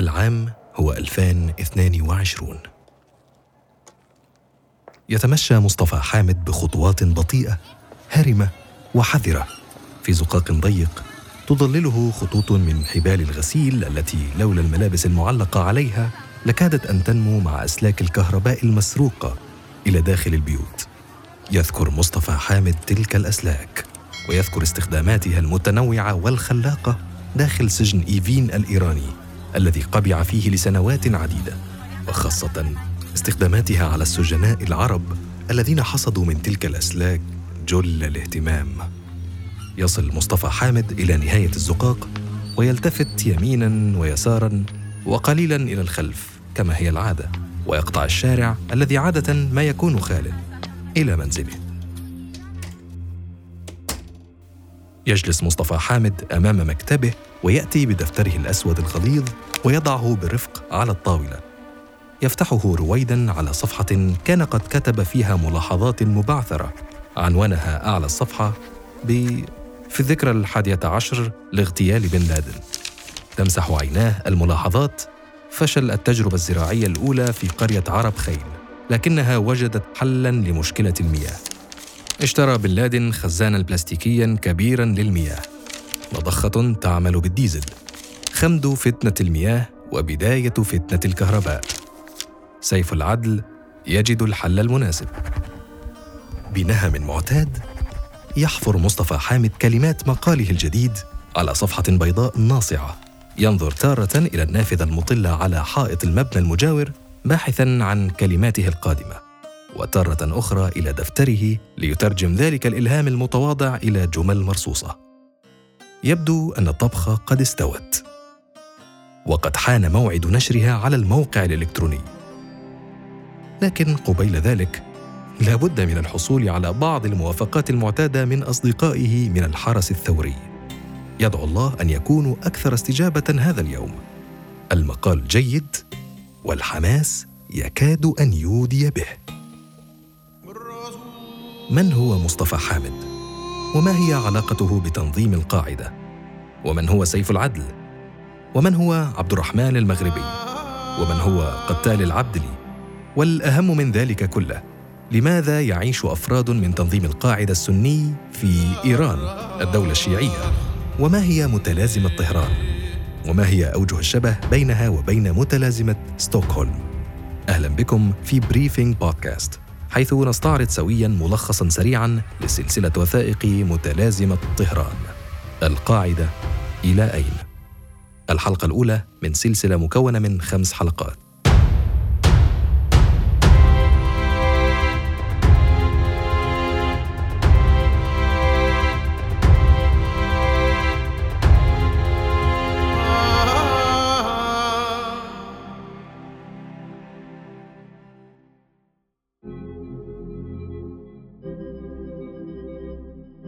العام هو 2022 يتمشى مصطفى حامد بخطوات بطيئة هرمة وحذرة في زقاق ضيق تظلله خطوط من حبال الغسيل التي لولا الملابس المعلقة عليها لكادت أن تنمو مع أسلاك الكهرباء المسروقة إلى داخل البيوت. يذكر مصطفى حامد تلك الأسلاك ويذكر استخداماتها المتنوعة والخلاقة داخل سجن إيفين الإيراني. الذي قبع فيه لسنوات عديدة وخاصة استخداماتها على السجناء العرب الذين حصدوا من تلك الأسلاك جل الاهتمام. يصل مصطفى حامد إلى نهاية الزقاق ويلتفت يمينا ويسارا وقليلا إلى الخلف كما هي العادة ويقطع الشارع الذي عادة ما يكون خالا إلى منزله. يجلس مصطفى حامد أمام مكتبه ويأتي بدفتره الأسود الغليظ ويضعه برفق على الطاولة. يفتحه رويدا على صفحة كان قد كتب فيها ملاحظات مبعثرة. عنوانها أعلى الصفحة ب في الذكرى الحادية عشر لاغتيال بن لادن. تمسح عيناه الملاحظات فشل التجربة الزراعية الأولى في قرية عرب خيل لكنها وجدت حلا لمشكلة المياه. اشترى بن لادن خزانا بلاستيكيا كبيرا للمياه. مضخة تعمل بالديزل. خمد فتنة المياه وبداية فتنة الكهرباء. سيف العدل يجد الحل المناسب. بنهم معتاد يحفر مصطفى حامد كلمات مقاله الجديد على صفحة بيضاء ناصعة. ينظر تارة إلى النافذة المطلة على حائط المبنى المجاور باحثا عن كلماته القادمة. وتارة أخرى إلى دفتره ليترجم ذلك الإلهام المتواضع إلى جمل مرصوصة. يبدو أن الطبخة قد استوت. وقد حان موعد نشرها على الموقع الإلكتروني. لكن قبيل ذلك لا بد من الحصول على بعض الموافقات المعتادة من أصدقائه من الحرس الثوري. يدعو الله أن يكونوا أكثر استجابة هذا اليوم. المقال جيد والحماس يكاد أن يودي به. من هو مصطفى حامد؟ وما هي علاقته بتنظيم القاعدة؟ ومن هو سيف العدل؟ ومن هو عبد الرحمن المغربي؟ ومن هو قتال العبدلي؟ والأهم من ذلك كله لماذا يعيش أفراد من تنظيم القاعدة السني في إيران الدولة الشيعية وما هي متلازمة طهران وما هي أوجه الشبه بينها وبين متلازمة ستوكهولم أهلا بكم في بريفينج بودكاست حيث نستعرض سويا ملخصا سريعا لسلسلة وثائق متلازمة طهران القاعدة إلى أين؟ الحلقة الأولى من سلسلة مكونة من خمس حلقات.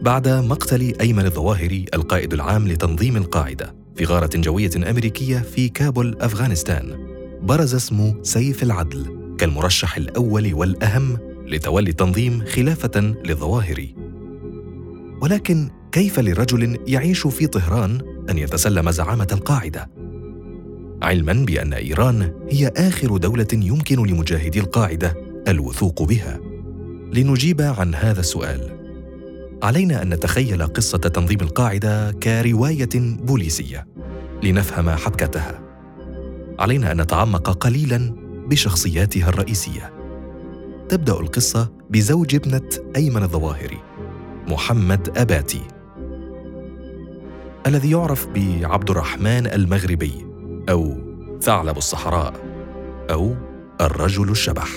بعد مقتل أيمن الظواهري القائد العام لتنظيم القاعدة في غارة جوية أمريكية في كابول أفغانستان برز اسم سيف العدل كالمرشح الأول والأهم لتولي التنظيم خلافة للظواهري ولكن كيف لرجل يعيش في طهران أن يتسلم زعامة القاعدة؟ علما بأن إيران هي آخر دولة يمكن لمجاهدي القاعدة الوثوق بها لنجيب عن هذا السؤال علينا أن نتخيل قصة تنظيم القاعدة كرواية بوليسية لنفهم حبكتها. علينا أن نتعمق قليلا بشخصياتها الرئيسية. تبدأ القصة بزوج ابنة أيمن الظواهري محمد أباتي الذي يعرف بعبد الرحمن المغربي أو ثعلب الصحراء أو الرجل الشبح.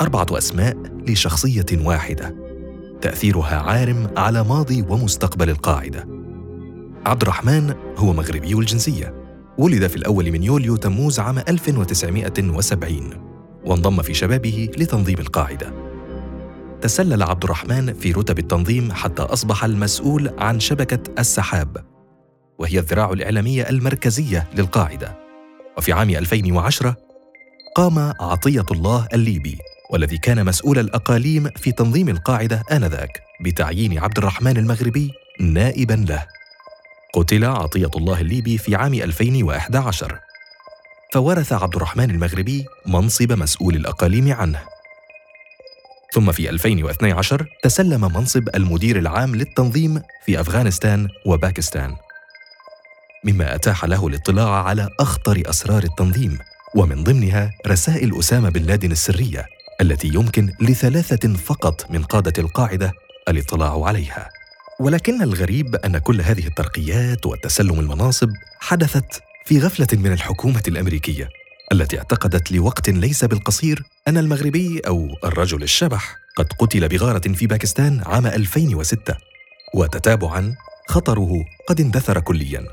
أربعة أسماء لشخصية واحدة. تأثيرها عارم على ماضي ومستقبل القاعدة. عبد الرحمن هو مغربي الجنسية، ولد في الأول من يوليو تموز عام 1970 وانضم في شبابه لتنظيم القاعدة. تسلل عبد الرحمن في رتب التنظيم حتى أصبح المسؤول عن شبكة السحاب، وهي الذراع الإعلامية المركزية للقاعدة. وفي عام 2010 قام عطية الله الليبي والذي كان مسؤول الأقاليم في تنظيم القاعدة آنذاك بتعيين عبد الرحمن المغربي نائبا له. قتل عطية الله الليبي في عام 2011 فورث عبد الرحمن المغربي منصب مسؤول الأقاليم عنه. ثم في 2012 تسلم منصب المدير العام للتنظيم في أفغانستان وباكستان. مما أتاح له الاطلاع على أخطر أسرار التنظيم ومن ضمنها رسائل أسامة بن لادن السرية. التي يمكن لثلاثة فقط من قادة القاعدة الاطلاع عليها. ولكن الغريب أن كل هذه الترقيات وتسلم المناصب حدثت في غفلة من الحكومة الأمريكية التي اعتقدت لوقت ليس بالقصير أن المغربي أو الرجل الشبح قد قتل بغارة في باكستان عام 2006 وتتابعاً خطره قد اندثر كلياً.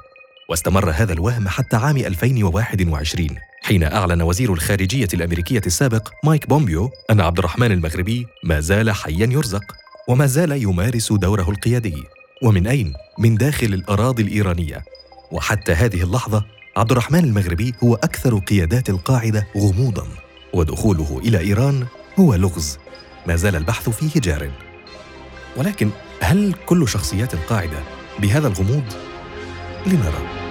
واستمر هذا الوهم حتى عام 2021 حين أعلن وزير الخارجية الأمريكية السابق مايك بومبيو أن عبد الرحمن المغربي ما زال حياً يرزق وما زال يمارس دوره القيادي. ومن أين؟ من داخل الأراضي الإيرانية. وحتى هذه اللحظة عبد الرحمن المغربي هو أكثر قيادات القاعدة غموضاً ودخوله إلى إيران هو لغز. ما زال البحث فيه جار. ولكن هل كل شخصيات القاعدة بهذا الغموض؟ لنرى.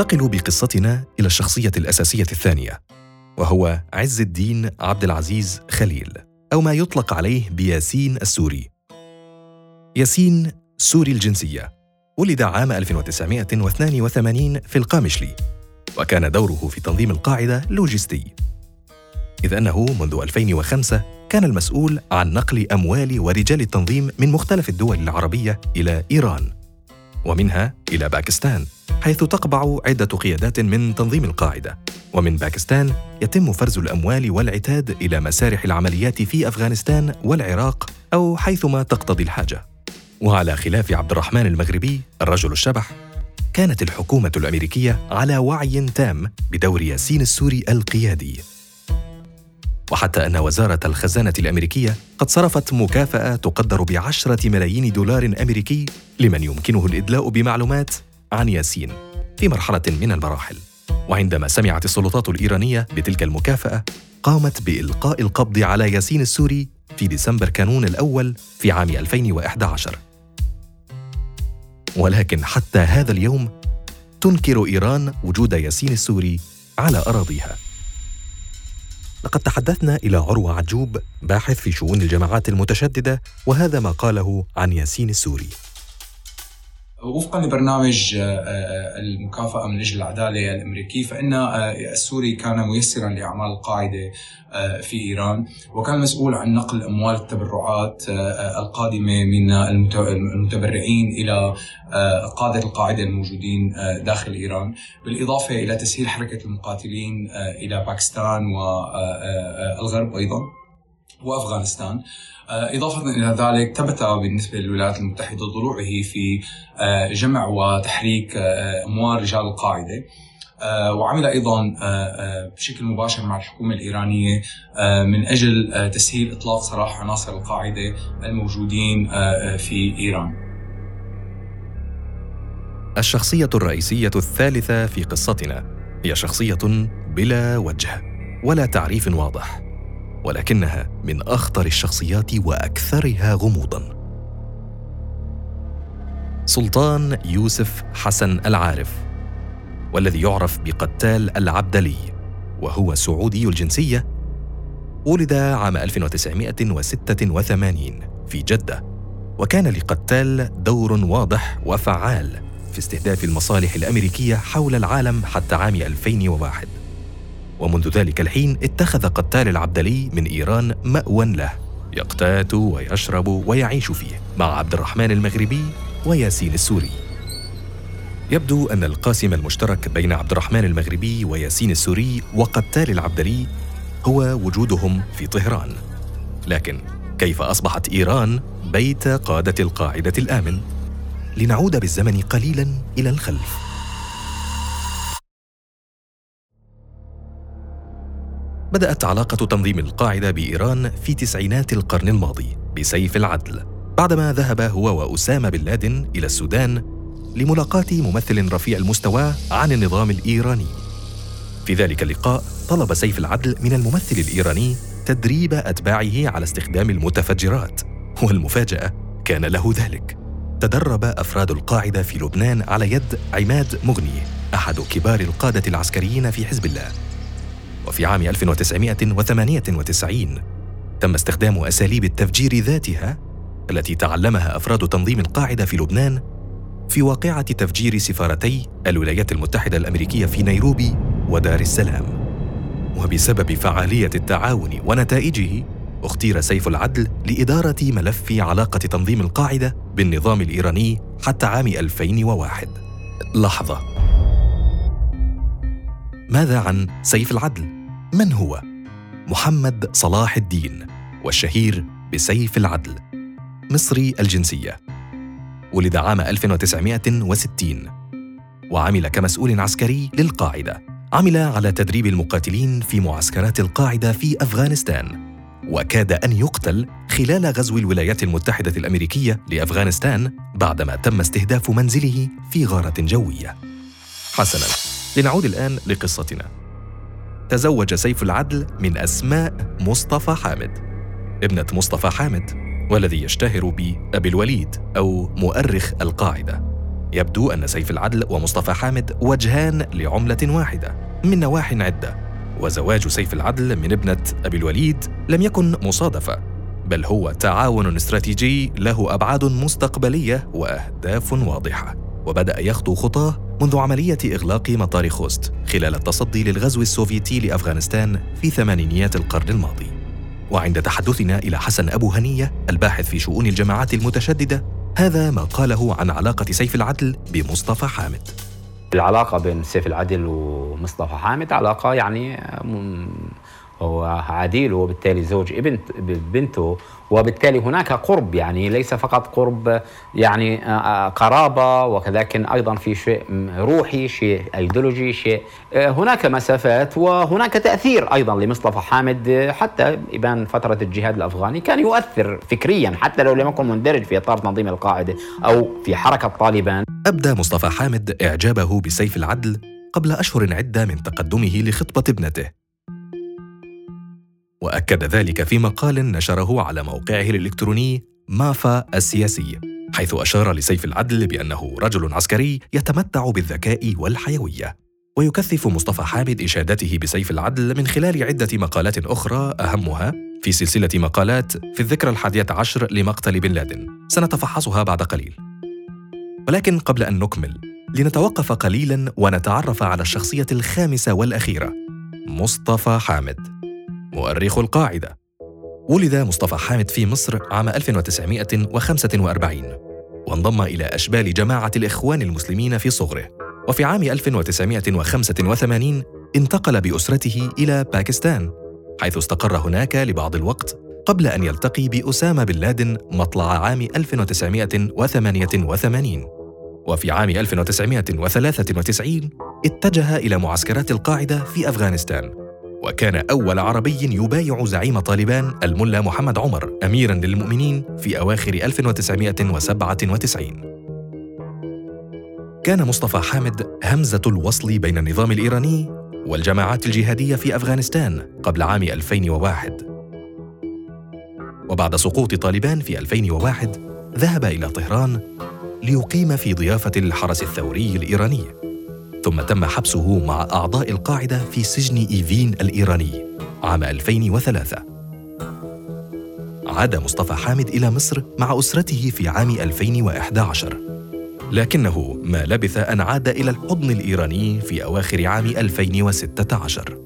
ننتقل بقصتنا إلى الشخصية الأساسية الثانية وهو عز الدين عبد العزيز خليل أو ما يطلق عليه بياسين السوري. ياسين سوري الجنسية ولد عام 1982 في القامشلي وكان دوره في تنظيم القاعدة لوجستي إذ أنه منذ 2005 كان المسؤول عن نقل أموال ورجال التنظيم من مختلف الدول العربية إلى إيران. ومنها إلى باكستان حيث تقبع عدة قيادات من تنظيم القاعدة. ومن باكستان يتم فرز الأموال والعتاد إلى مسارح العمليات في أفغانستان والعراق أو حيثما تقتضي الحاجة. وعلى خلاف عبد الرحمن المغربي الرجل الشبح كانت الحكومة الأمريكية على وعي تام بدور ياسين السوري القيادي. وحتى أن وزارة الخزانة الأمريكية قد صرفت مكافأة تقدر بعشرة ملايين دولار أمريكي لمن يمكنه الإدلاء بمعلومات عن ياسين في مرحلة من المراحل. وعندما سمعت السلطات الإيرانية بتلك المكافأة قامت بإلقاء القبض على ياسين السوري في ديسمبر كانون الأول في عام 2011 ولكن حتى هذا اليوم تنكر إيران وجود ياسين السوري على أراضيها. لقد تحدثنا إلى عروة عجوب باحث في شؤون الجماعات المتشددة وهذا ما قاله عن ياسين السوري. وفقا لبرنامج آه، آه، المكافأة من أجل العدالة الأمريكي فإن آه، السوري كان ميسرا لأعمال القاعدة في إيران وكان مسؤول عن نقل أموال التبرعات القادمة من المتبرعين إلى قادة القاعدة الموجودين داخل إيران بالإضافة إلى تسهيل حركة المقاتلين إلى باكستان والغرب أيضا. وأفغانستان آه، إضافة إلى ذلك ثبت بالنسبة للولايات المتحدة ضلوعه في آه، جمع وتحريك آه، أموال رجال القاعدة وعمل أيضا بشكل مباشر مع الحكومة الإيرانية من أجل تسهيل إطلاق سراح عناصر القاعدة الموجودين في إيران. الشخصية الرئيسية الثالثة في قصتنا هي شخصية بلا وجه ولا تعريف واضح. ولكنها من أخطر الشخصيات وأكثرها غموضا. سلطان يوسف حسن العارف والذي يعرف بقتال العبدلي وهو سعودي الجنسية ولد عام 1986 في جدة وكان لقتال دور واضح وفعال في استهداف المصالح الأمريكية حول العالم حتى عام 2001 ومنذ ذلك الحين اتخذ قتال العبدلي من إيران مأوى له. يقتات ويشرب ويعيش فيه مع عبد الرحمن المغربي وياسين السوري. يبدو أن القاسم المشترك بين عبد الرحمن المغربي وياسين السوري وقتال العبدلي هو وجودهم في طهران. لكن كيف أصبحت إيران بيت قادة القاعدة الآمن؟ لنعود بالزمن قليلا إلى الخلف. بدأت علاقة تنظيم القاعدة بإيران في تسعينات القرن الماضي بسيف العدل بعدما ذهب هو وأسامة بن لادن إلى السودان لملاقاة ممثل رفيع المستوى عن النظام الإيراني. في ذلك اللقاء طلب سيف العدل من الممثل الإيراني تدريب أتباعه على استخدام المتفجرات والمفاجأة كان له ذلك. تدرب أفراد القاعدة في لبنان على يد عماد مغني أحد كبار القادة العسكريين في حزب الله. وفي عام 1998 تم استخدام أساليب التفجير ذاتها التي تعلمها أفراد تنظيم القاعدة في لبنان في واقعة تفجير سفارتي الولايات المتحدة الأمريكية في نيروبي ودار السلام. وبسبب فعالية التعاون ونتائجه اختير سيف العدل لإدارة ملف علاقة تنظيم القاعدة بالنظام الإيراني حتى عام 2001 لحظة. ماذا عن سيف العدل؟ من هو؟ محمد صلاح الدين والشهير بسيف العدل مصري الجنسية. ولد عام 1960 وعمل كمسؤول عسكري للقاعدة. عمل على تدريب المقاتلين في معسكرات القاعدة في أفغانستان. وكاد أن يقتل خلال غزو الولايات المتحدة الأمريكية لأفغانستان بعدما تم استهداف منزله في غارة جوية. حسناً. لنعود الآن لقصتنا. تزوج سيف العدل من أسماء مصطفى حامد. ابنة مصطفى حامد والذي يشتهر بأبي الوليد أو مؤرخ القاعدة. يبدو أن سيف العدل ومصطفى حامد وجهان لعملة واحدة من نواح عدة. وزواج سيف العدل من ابنة أبي الوليد لم يكن مصادفة بل هو تعاون استراتيجي له أبعاد مستقبلية وأهداف واضحة. وبدأ يخطو خطاه منذ عملية إغلاق مطار خوست خلال التصدي للغزو السوفيتي لأفغانستان في ثمانينيات القرن الماضي. وعند تحدثنا إلى حسن أبو هنية الباحث في شؤون الجماعات المتشددة هذا ما قاله عن علاقة سيف العدل بمصطفى حامد. العلاقة بين سيف العدل ومصطفى حامد علاقة يعني هو عديل وبالتالي زوج ابن بنته وبالتالي هناك قرب يعني ليس فقط قرب يعني آه، آه، قرابة وكذلك أيضا في شيء روحي شيء ايديولوجي شيء آه، هناك مسافات وهناك تأثير أيضا لمصطفى حامد حتى إبان فترة الجهاد الأفغاني كان يؤثر فكريا حتى لو لم يكن مندرج في إطار تنظيم القاعدة أو في حركة طالبان. أبدى مصطفى حامد إعجابه بسيف العدل قبل أشهر عدة من تقدمه لخطبة ابنته. وأكد ذلك في مقال نشره على موقعه الإلكتروني مافا السياسي حيث أشار لسيف العدل بأنه رجل عسكري يتمتع بالذكاء والحيوية ويكثف مصطفى حامد إشادته بسيف العدل من خلال عدة مقالات أخرى أهمها في سلسلة مقالات في الذكرى الحادية عشر لمقتل بن لادن سنتفحصها بعد قليل. ولكن قبل أن نكمل لنتوقف قليلا ونتعرف على الشخصية الخامسة والأخيرة مصطفى حامد. مؤرخ القاعدة. ولد مصطفى حامد في مصر عام 1945 وانضم إلى أشبال جماعة الإخوان المسلمين في صغره. وفي عام 1985 انتقل بأسرته إلى باكستان حيث استقر هناك لبعض الوقت قبل أن يلتقي بأسامة بن لادن مطلع عام 1988 وفي عام 1993 اتجه إلى معسكرات القاعدة في أفغانستان. وكان أول عربي يبايع زعيم طالبان الملا محمد عمر أميرا للمؤمنين في أواخر 1997 كان مصطفى حامد همزة الوصل بين النظام الإيراني والجماعات الجهادية في أفغانستان قبل عام 2001 وبعد سقوط طالبان في 2001 ذهب إلى طهران ليقيم في ضيافة الحرس الثوري الإيراني. ثم تم حبسه مع أعضاء القاعدة في سجن إيفين الإيراني عام 2003 عاد مصطفى حامد إلى مصر مع أسرته في عام 2011 لكنه ما لبث أن عاد إلى الحضن الإيراني في أواخر عام 2016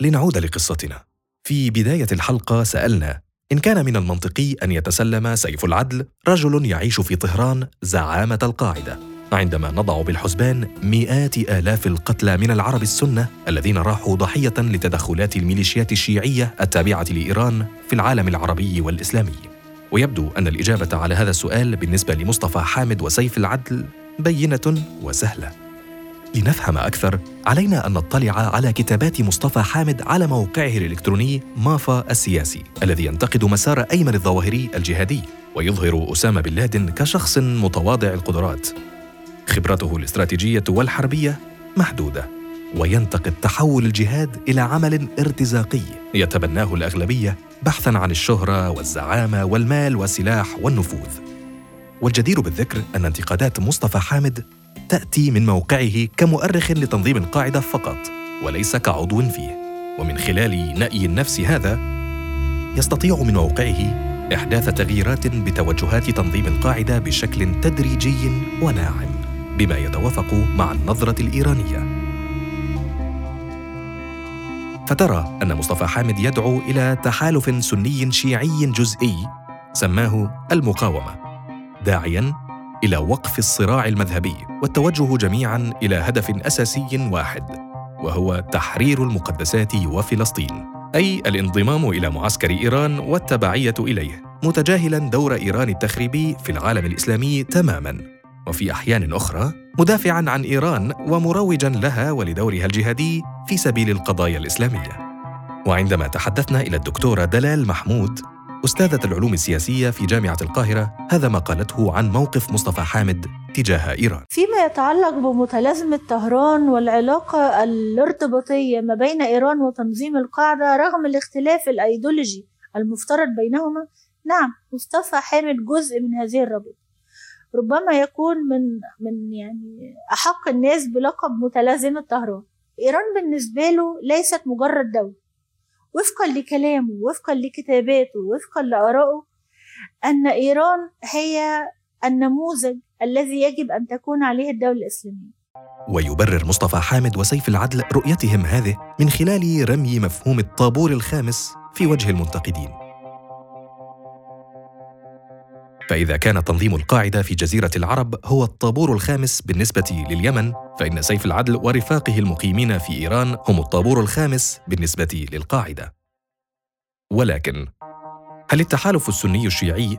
لنعود لقصتنا. في بداية الحلقة سألنا إن كان من المنطقي أن يتسلم سيف العدل رجل يعيش في طهران زعامة القاعدة. عندما نضع بالحسبان مئات آلاف القتلى من العرب السنة الذين راحوا ضحية لتدخلات الميليشيات الشيعية التابعة لإيران في العالم العربي والإسلامي. ويبدو أن الإجابة على هذا السؤال بالنسبة لمصطفى حامد وسيف العدل بينة وسهلة. لنفهم أكثر علينا أن نطلع على كتابات مصطفى حامد على موقعه الإلكتروني مافا السياسي الذي ينتقد مسار أيمن الظواهري الجهادي ويظهر أسامة بن لادن كشخص متواضع القدرات. خبرته الاستراتيجية والحربية محدودة وينتقد تحول الجهاد إلى عمل ارتزاقي يتبناه الأغلبية بحثا عن الشهرة والزعامة والمال والسلاح والنفوذ. والجدير بالذكر أن انتقادات مصطفى حامد تأتي من موقعه كمؤرخ لتنظيم القاعدة فقط وليس كعضو فيه. ومن خلال نأي النفس هذا يستطيع من موقعه إحداث تغييرات بتوجهات تنظيم القاعدة بشكل تدريجي وناعم بما يتوافق مع النظرة الإيرانية. فترى أن مصطفى حامد يدعو إلى تحالف سني شيعي جزئي سماه المقاومة داعياً إلى وقف الصراع المذهبي والتوجه جميعاً إلى هدف أساسي واحد وهو تحرير المقدسات وفلسطين أي الانضمام إلى معسكر إيران والتبعية إليه متجاهلاً دور إيران التخريبي في العالم الإسلامي تماماً وفي أحيان أخرى مدافعا عن إيران ومروجا لها ولدورها الجهادي في سبيل القضايا الإسلامية. وعندما تحدثنا إلى الدكتورة دلال محمود أستاذة العلوم السياسية في جامعة القاهرة هذا ما قالته عن موقف مصطفى حامد تجاه إيران. فيما يتعلق بمتلازمة طهران والعلاقة الارتباطية ما بين إيران وتنظيم القاعدة رغم الاختلاف الأيديولوجي المفترض بينهما، نعم مصطفى حامد جزء من هذه الرابطة. ربما يكون من من يعني أحق الناس بلقب متلازمة طهران إيران بالنسبة له ليست مجرد دولة وفقا لكلامه وفقا لكتاباته وفقا لآرائه أن إيران هي النموذج الذي يجب أن تكون عليه الدولة الإسلامية. ويبرر مصطفى حامد وسيف العدل رؤيتهم هذه من خلال رمي مفهوم الطابور الخامس في وجه المنتقدين. فإذا كان تنظيم القاعدة في جزيرة العرب هو الطابور الخامس بالنسبة لليمن، فإن سيف العدل ورفاقه المقيمين في إيران هم الطابور الخامس بالنسبة للقاعدة. ولكن هل التحالف السني الشيعي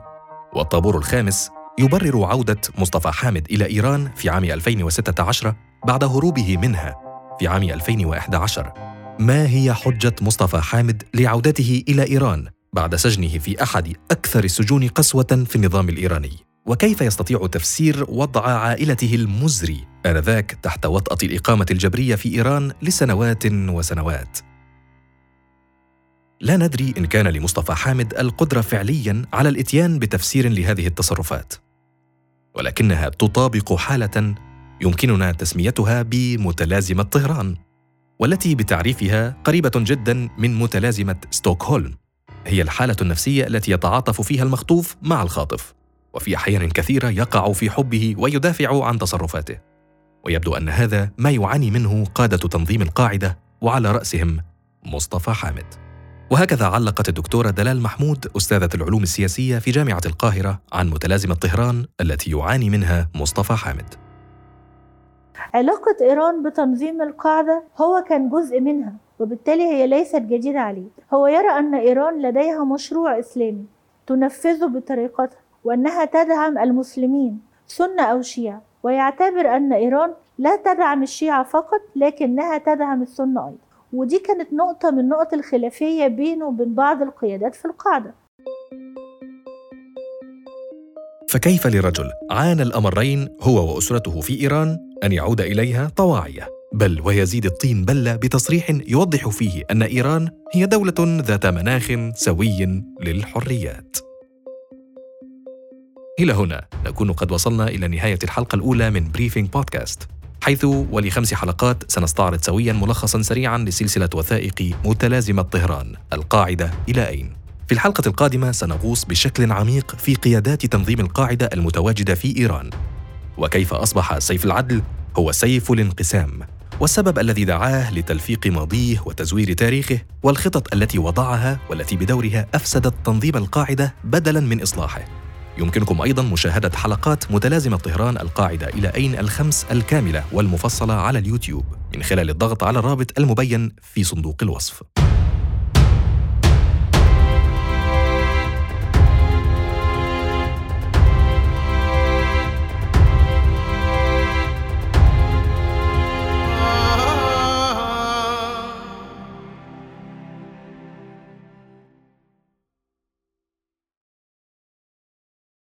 والطابور الخامس يبرر عودة مصطفى حامد إلى إيران في عام 2016 بعد هروبه منها في عام 2011 ما هي حجة مصطفى حامد لعودته إلى إيران بعد سجنه في أحد أكثر السجون قسوة في النظام الإيراني. وكيف يستطيع تفسير وضع عائلته المزري آنذاك تحت وطأة الإقامة الجبرية في إيران لسنوات وسنوات؟ لا ندري إن كان لمصطفى حامد القدرة فعليا على الإتيان بتفسير لهذه التصرفات. ولكنها تطابق حالة يمكننا تسميتها بمتلازمة طهران والتي بتعريفها قريبة جدا من متلازمة ستوكهولم. هي الحالة النفسية التي يتعاطف فيها المخطوف مع الخاطف وفي أحيان كثيرة يقع في حبه ويدافع عن تصرفاته. ويبدو أن هذا ما يعاني منه قادة تنظيم القاعدة وعلى رأسهم مصطفى حامد. وهكذا علقت الدكتورة دلال محمود أستاذة العلوم السياسية في جامعة القاهرة عن متلازمة طهران التي يعاني منها مصطفى حامد. علاقة إيران بتنظيم القاعدة هو كان جزء منها وبالتالي هي ليست جديدة عليه. هو يرى أن إيران لديها مشروع إسلامي تنفذه بطريقتها وأنها تدعم المسلمين سنة أو شيعة. ويعتبر أن إيران لا تدعم الشيعة فقط لكنها تدعم السنة أيضا. ودي كانت نقطة من نقط الخلافية بينه وبين بعض القيادات في القاعدة. فكيف لرجل عانى الأمرين هو وأسرته في إيران أن يعود إليها طواعية بل ويزيد الطين بلة بتصريح يوضح فيه أن إيران هي دولة ذات مناخ سوي للحريات. إلى هنا نكون قد وصلنا إلى نهاية الحلقة الأولى من Briefing Podcast حيث ولخمس حلقات سنستعرض سويا ملخصا سريعا لسلسلة وثائق متلازمة طهران القاعدة إلى أين؟ في الحلقة القادمة سنغوص بشكل عميق في قيادات تنظيم القاعدة المتواجدة في إيران وكيف أصبح سيف العدل هو سيف الانقسام والسبب الذي دعاه لتلفيق ماضيه وتزوير تاريخه والخطط التي وضعها والتي بدورها أفسدت تنظيم القاعدة بدلا من إصلاحه. يمكنكم أيضا مشاهدة حلقات متلازمة طهران القاعدة إلى أين الخمس الكاملة والمفصلة على اليوتيوب من خلال الضغط على الرابط المبين في صندوق الوصف.